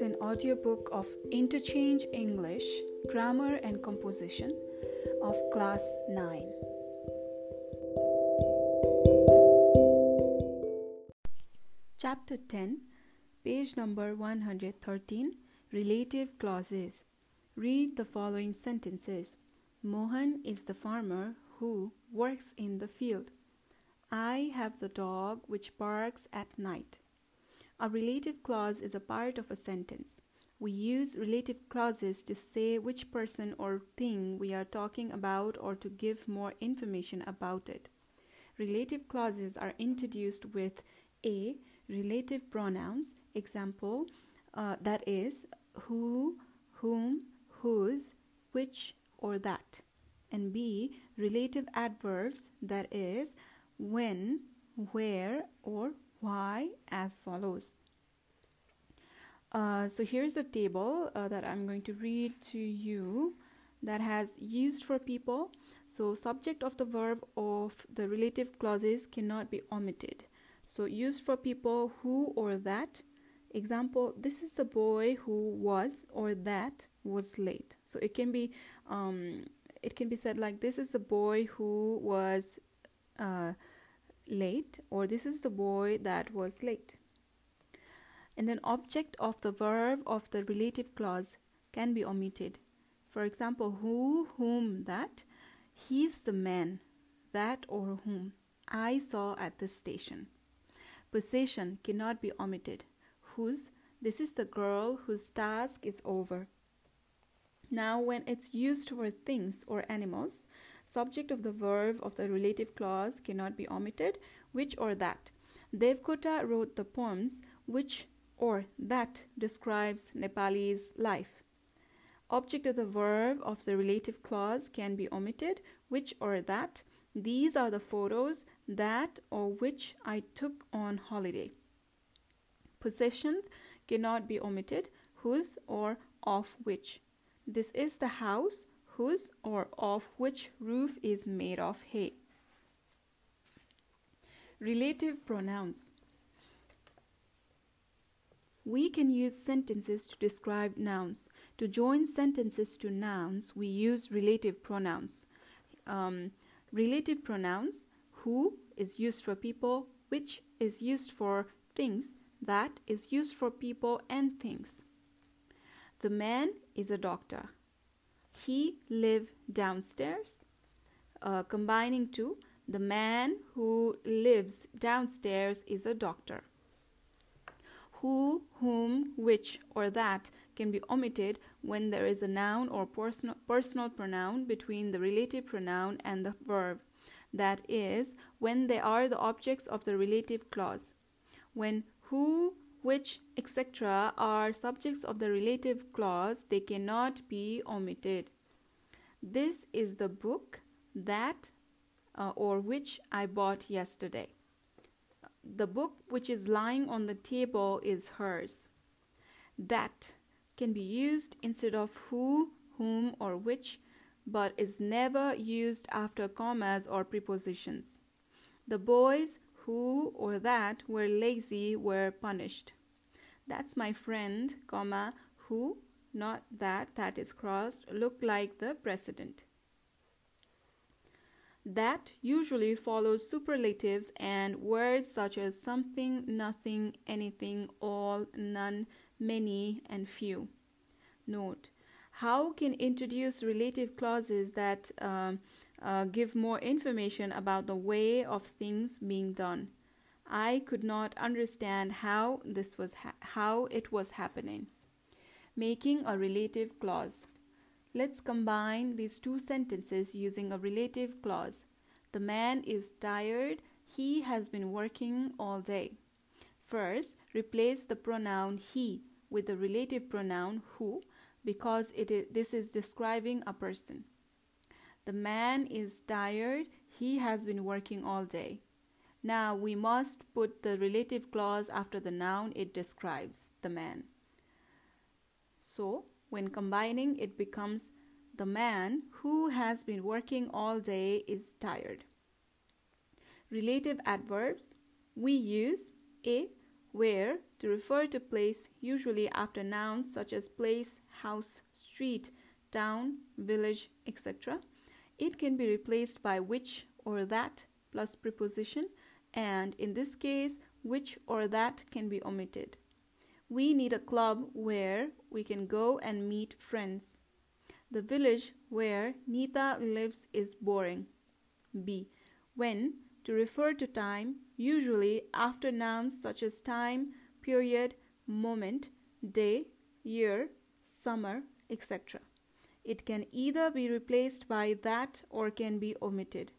an audiobook of Interchange English, Grammar and Composition of Class 9. Chapter 10, page number 113 Relative Clauses. Read the following sentences Mohan is the farmer who works in the field. I have the dog which barks at night. A relative clause is a part of a sentence. We use relative clauses to say which person or thing we are talking about or to give more information about it. Relative clauses are introduced with a relative pronouns, example, uh, that is, who, whom, whose, which, or that, and b relative adverbs, that is, when, where, or why as follows. Uh, so here's a table uh, that I'm going to read to you that has used for people. So subject of the verb of the relative clauses cannot be omitted. So used for people who or that. Example, this is the boy who was or that was late. So it can be um, it can be said like this is the boy who was uh, late or this is the boy that was late. And then object of the verb of the relative clause can be omitted. For example, who, whom, that. He's the man, that or whom I saw at the station. Possession cannot be omitted. Whose, this is the girl whose task is over. Now, when it's used for things or animals, Subject of the verb of the relative clause cannot be omitted, which or that. Devkota wrote the poems which or that describes Nepali's life. Object of the verb of the relative clause can be omitted, which or that. These are the photos that or which I took on holiday. Possessions cannot be omitted, whose or of which. This is the house whose or of which roof is made of hay. Relative pronouns. We can use sentences to describe nouns. To join sentences to nouns, we use relative pronouns. Um, relative pronouns, who is used for people, which is used for things, that is used for people and things. The man is a doctor he live downstairs uh, combining to the man who lives downstairs is a doctor who whom which or that can be omitted when there is a noun or personal, personal pronoun between the relative pronoun and the verb. That is when they are the objects of the relative clause. When who which, etc., are subjects of the relative clause, they cannot be omitted. This is the book that uh, or which I bought yesterday. The book which is lying on the table is hers. That can be used instead of who, whom, or which, but is never used after commas or prepositions. The boys who or that were lazy were punished. That's my friend, comma, who, not that, that is crossed, look like the president. That usually follows superlatives and words such as something, nothing, anything, all, none, many, and few. Note how can introduce relative clauses that um, uh, give more information about the way of things being done. I could not understand how this was ha- how it was happening. Making a relative clause. Let's combine these two sentences using a relative clause. The man is tired. He has been working all day. First, replace the pronoun he with the relative pronoun who because it is, this is describing a person. The man is tired. He has been working all day. Now we must put the relative clause after the noun it describes, the man. So when combining, it becomes the man who has been working all day is tired. Relative adverbs we use a where to refer to place usually after nouns such as place, house, street, town, village, etc. It can be replaced by which or that plus preposition and in this case which or that can be omitted. We need a club where we can go and meet friends. The village where Nita lives is boring. B. When to refer to time, usually after nouns such as time, period, moment, day, year, summer, etc. It can either be replaced by that or can be omitted.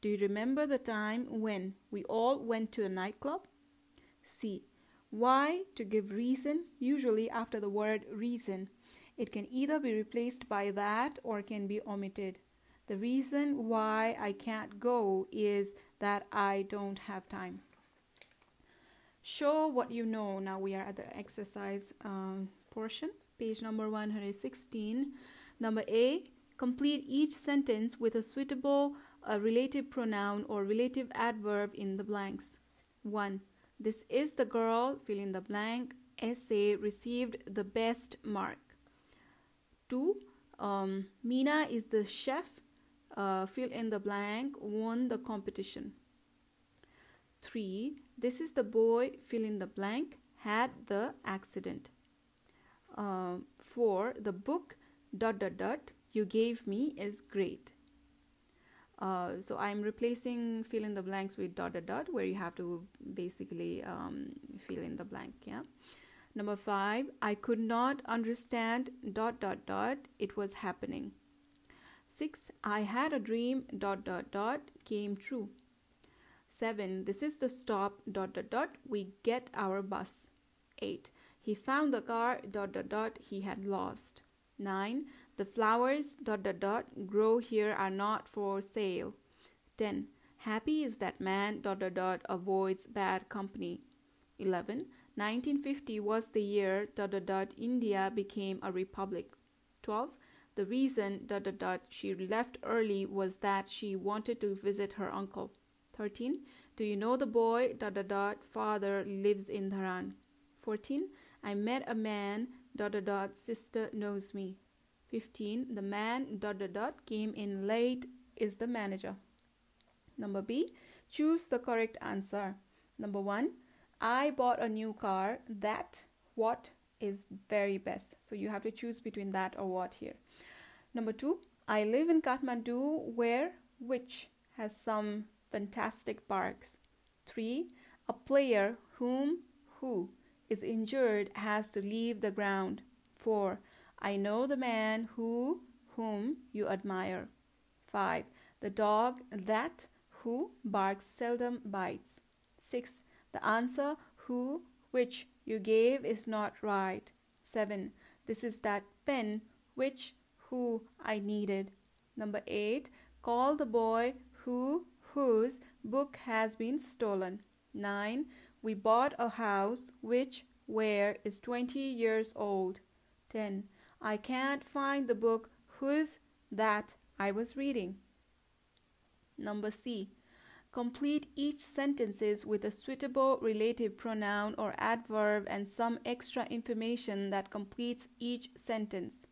Do you remember the time when we all went to a nightclub? C. Why to give reason, usually after the word reason. It can either be replaced by that or can be omitted. The reason why I can't go is that I don't have time. Show what you know. Now we are at the exercise um, portion, page number 116. Number A, complete each sentence with a suitable uh, relative pronoun or relative adverb in the blanks. 1. This is the girl, fill in the blank, essay received the best mark. 2. Um, Mina is the chef, uh, fill in the blank, won the competition. 3. This is the boy, fill in the blank, had the accident. Uh, 4. The book, dot dot dot, you gave me is great. Uh, so I'm replacing fill in the blanks with dot dot dot where you have to basically um, fill in the blank. Yeah. Number five, I could not understand dot dot dot. It was happening. Six, I had a dream dot dot dot came true. Seven, this is the stop dot dot dot. We get our bus. Eight, he found the car dot dot dot he had lost. Nine, the flowers dot dot dot grow here are not for sale. 10. Happy is that man dot dot dot avoids bad company. 11. 1950 was the year dot dot dot India became a republic. 12. The reason dot dot dot she left early was that she wanted to visit her uncle. 13. Do you know the boy dot dot dot father lives in Dharan. 14. I met a man dot dot dot sister knows me. 15. The man dot dot dot came in late is the manager. Number B. Choose the correct answer. Number 1. I bought a new car. That what is very best. So you have to choose between that or what here. Number 2. I live in Kathmandu where which has some fantastic parks. 3. A player whom who is injured has to leave the ground. 4. I know the man who whom you admire. 5. The dog that who barks seldom bites. 6. The answer who which you gave is not right. 7. This is that pen which who I needed. Number 8. Call the boy who whose book has been stolen. 9. We bought a house which where is 20 years old. 10. I can't find the book whose that I was reading. Number C. Complete each sentences with a suitable relative pronoun or adverb and some extra information that completes each sentence.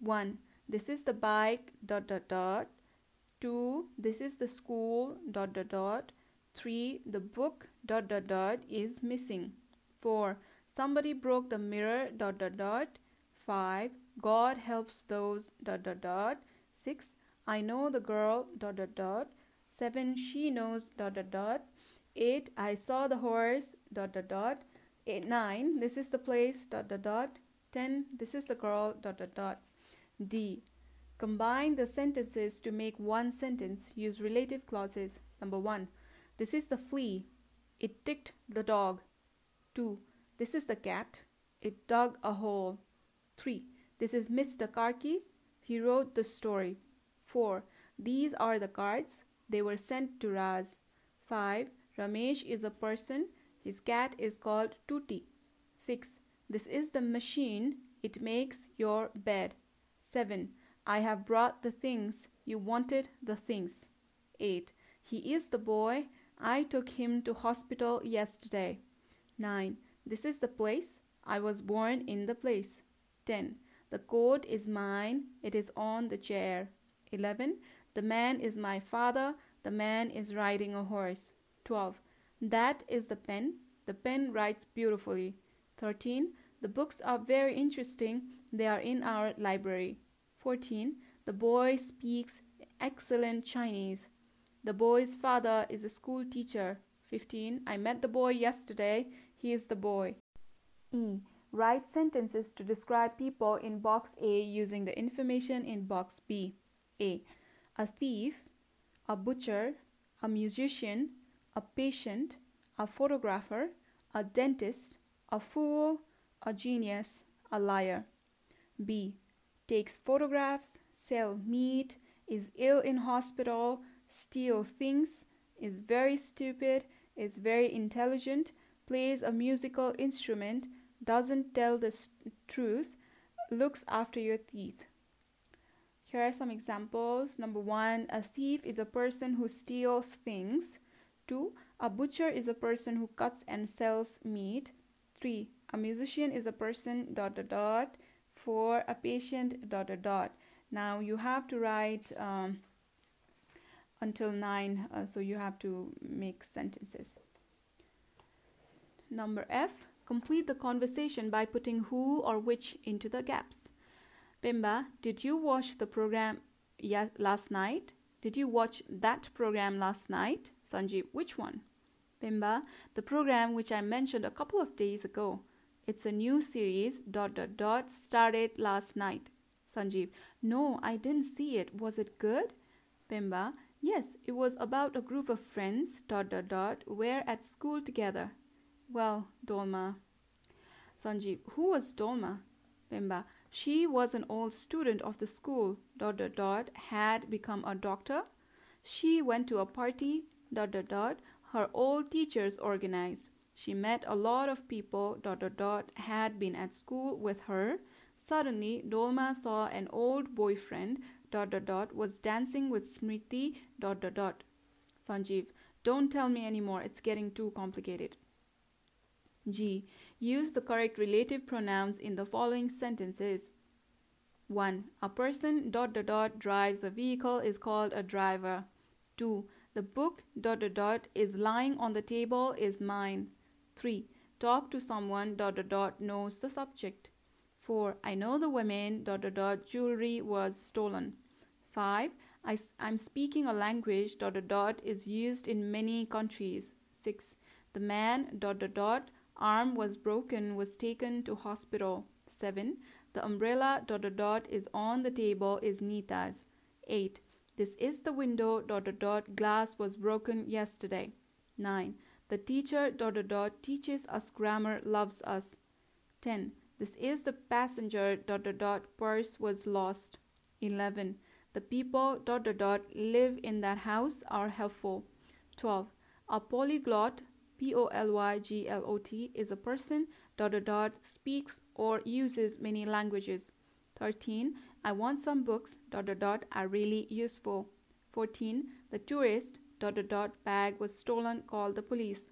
1. This is the bike dot dot dot. 2. This is the school dot dot dot. 3. The book dot dot dot is missing. 4. Somebody broke the mirror dot dot dot. 5. God helps those dot dot dot. 6. I know the girl dot dot dot. 7. She knows dot dot dot. 8. I saw the horse dot dot dot. 8, 9. This is the place dot dot dot. 10. This is the girl dot dot dot. D. Combine the sentences to make one sentence. Use relative clauses. Number 1. This is the flea. It ticked the dog. 2. This is the cat. It dug a hole. 3. This is Mr. Karki. He wrote the story. 4. These are the cards. They were sent to Raz. 5. Ramesh is a person. His cat is called Tuti. 6. This is the machine. It makes your bed. 7. I have brought the things. You wanted the things. 8. He is the boy. I took him to hospital yesterday. 9. This is the place. I was born in the place. 10. The coat is mine. It is on the chair. 11. The man is my father. The man is riding a horse. 12. That is the pen. The pen writes beautifully. 13. The books are very interesting. They are in our library. 14. The boy speaks excellent Chinese. The boy's father is a school teacher. 15. I met the boy yesterday. He is the boy. E. Write sentences to describe people in box A using the information in box B. A. A thief, a butcher, a musician, a patient, a photographer, a dentist, a fool, a genius, a liar. B. Takes photographs, sell meat, is ill in hospital, steal things, is very stupid, is very intelligent, plays a musical instrument, doesn't tell the truth, looks after your teeth. Here are some examples. Number one, a thief is a person who steals things. Two, a butcher is a person who cuts and sells meat. Three, a musician is a person dot dot dot. Four, a patient dot dot dot. Now you have to write um, until nine, uh, so you have to make sentences. Number F, complete the conversation by putting who or which into the gaps. Bimba, did you watch the program last night? Did you watch that program last night? Sanjeev, which one? Bimba, the program which I mentioned a couple of days ago. It's a new series, dot dot dot, started last night. Sanjeev, no, I didn't see it. Was it good? Bimba, yes, it was about a group of friends, dot dot dot, were at school together. Well, Dolma. Sanjeev, who was Dolma? Bimba, she was an old student of the school, dot dot dot, had become a doctor. She went to a party, dot dot dot, her old teachers organized. She met a lot of people, dot dot dot, had been at school with her. Suddenly, Dolma saw an old boyfriend, dot dot dot, was dancing with Smriti, dot dot dot. Sanjeev, don't tell me anymore, it's getting too complicated. G. Use the correct relative pronouns in the following sentences. 1. A person dot dot dot drives a vehicle is called a driver. 2. The book dot dot dot is lying on the table is mine. 3. Talk to someone dot dot dot knows the subject. 4. I know the women dot dot dot jewelry was stolen. 5. I, I'm speaking a language dot dot dot is used in many countries. 6. The man dot dot dot arm was broken was taken to hospital. 7. The umbrella dot dot dot is on the table is Nita's. 8. This is the window dot dot dot glass was broken yesterday. 9. The teacher dot dot dot teaches us grammar loves us. 10. This is the passenger dot dot dot purse was lost. 11. The people dot dot dot live in that house are helpful. 12. A polyglot P O L Y G L O T is a person dot dot dot speaks or uses many languages. 13. I want some books dot dot dot are really useful. 14. The tourist dot dot dot bag was stolen call the police.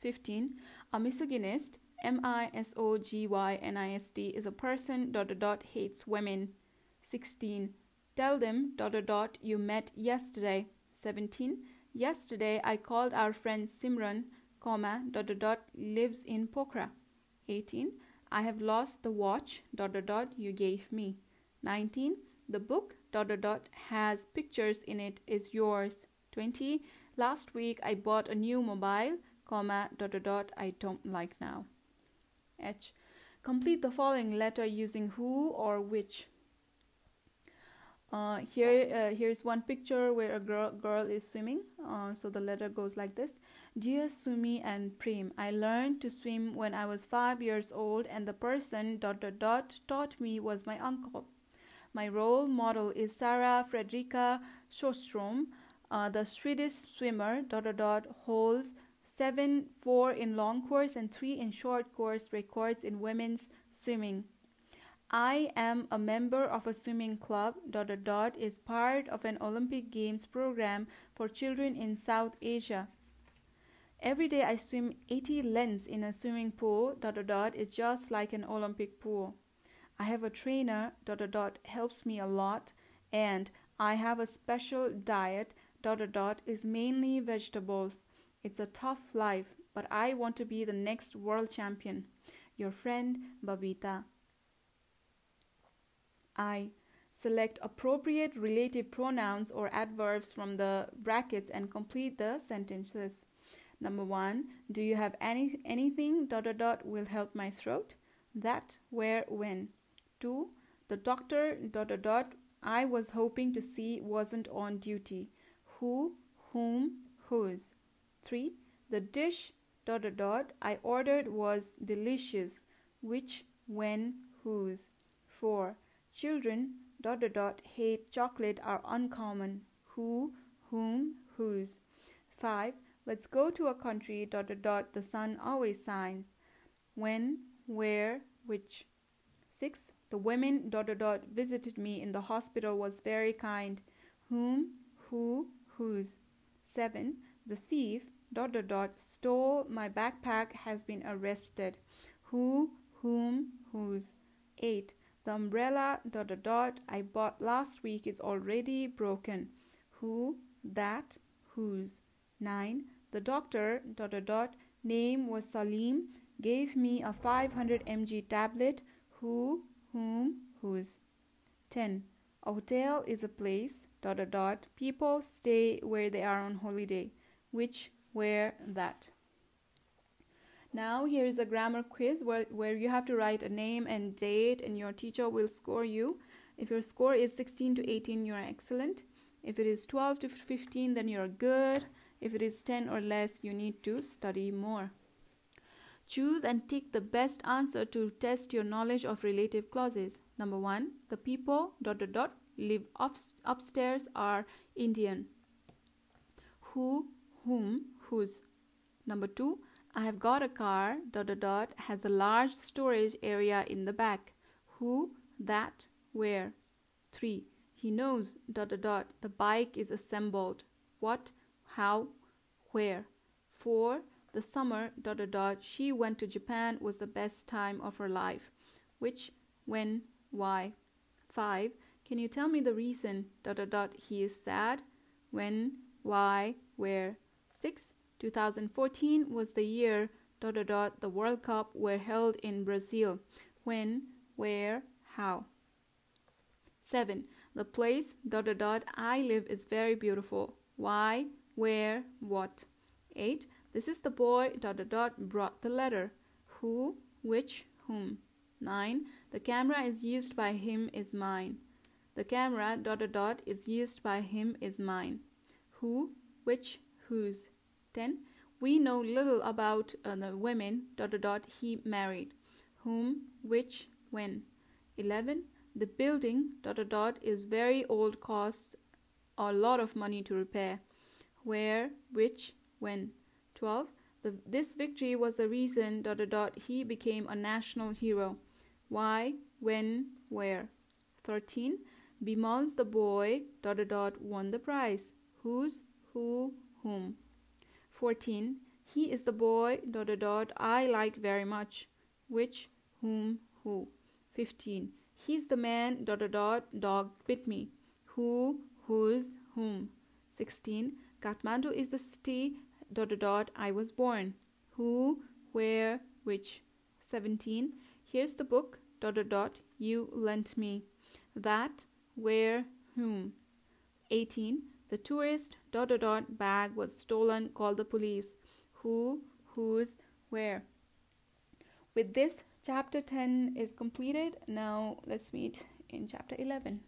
15. A misogynist M I S O G Y N I S T is a person dot dot dot hates women. 16. Tell them dot dot dot you met yesterday. 17. Yesterday I called our friend Simran, comma, dot dot dot lives in Pokhara. 18. I have lost the watch dot dot dot you gave me. 19. The book dot dot dot has pictures in it is yours. 20. Last week I bought a new mobile, comma, dot dot dot I don't like now. H. Complete the following letter using who or which. Uh, here, uh, here's one picture where a girl, girl is swimming. Uh, so the letter goes like this Dear Sumi and Prem, I learned to swim when I was five years old, and the person dot dot dot taught me was my uncle. My role model is Sarah Fredrika Sjöström. Uh, the Swedish swimmer dot dot dot holds seven, four in long course and three in short course records in women's swimming. I am a member of a swimming club. Dot dot dot is part of an Olympic Games program for children in South Asia. Every day I swim 80 lengths in a swimming pool, dot dot dot, it's just like an Olympic pool. I have a trainer, dot dot dot, helps me a lot, and I have a special diet, dot dot dot, is mainly vegetables. It's a tough life, but I want to be the next world champion. Your friend, Babita. I select appropriate relative pronouns or adverbs from the brackets and complete the sentences. Number one, do you have any anything dot dot dot will help my throat? That, where, when. Two, the doctor dot dot dot I was hoping to see wasn't on duty. Who, whom, whose. Three, the dish dot dot dot I ordered was delicious. Which, when, whose. Four, children dot dot dot hate chocolate are uncommon. Who, whom, whose. Five, Let's go to a country dot dot dot the sun always shines. When, where, which. 6. The women dot dot dot visited me in the hospital was very kind. Whom, who, whose. 7. The thief dot dot dot stole my backpack has been arrested. Who, whom, whose. 8. The umbrella dot dot dot I bought last week is already broken. Who, that, whose. 9. The doctor, dot, dot, dot, name was Salim, gave me a 500 mg tablet. Who, whom, whose. 10. A hotel is a place, dot, dot, dot. People stay where they are on holiday. Which, where, that. Now here is a grammar quiz where, where you have to write a name and date and your teacher will score you. If your score is 16 to 18, you're excellent. If it is 12 to 15, then you're good. If it is 10 or less, you need to study more. Choose and tick the best answer to test your knowledge of relative clauses. Number one, the people dot dot dot live up, upstairs are Indian. Who, whom, whose. Number two, I have got a car dot dot dot has a large storage area in the back. Who, that, where. Three, he knows dot dot dot the bike is assembled. What, how, where. For the summer, dot, dot, dot, she went to Japan was the best time of her life. Which, when, why. 5. Can you tell me the reason, dot, dot, dot, he is sad? When, why, where. 6. 2014 was the year, dot, dot, dot, the World Cup were held in Brazil. When, where, how. 7. The place, dot, dot, dot, I live is very beautiful. Why, where, what. 8. This is the boy dot dot dot brought the letter. Who, which, whom. 9. The camera is used by him is mine. The camera dot dot dot is used by him is mine. Who, which, whose. 10. We know little about uh, the women dot dot dot he married. Whom, which, when. 11. The building dot dot dot is very old costs a lot of money to repair where, which, when. 12. The, this victory was the reason dot, dot, dot, he became a national hero. Why, when, where. 13. Bimal's the boy dot, dot, dot, won the prize. Whose, who, whom. 14. He is the boy dot, dot, dot, I like very much. Which, whom, who. 15. He's the man dot, dot, dot, dog bit me. Who, whose, whom. 16. Kathmandu is the city dot dot dot I was born. Who, where, which. 17. Here's the book dot dot dot you lent me. That, where, whom. 18. The tourist dot dot dot bag was stolen. Call the police. Who, whose, where. With this, chapter 10 is completed. Now let's meet in chapter 11.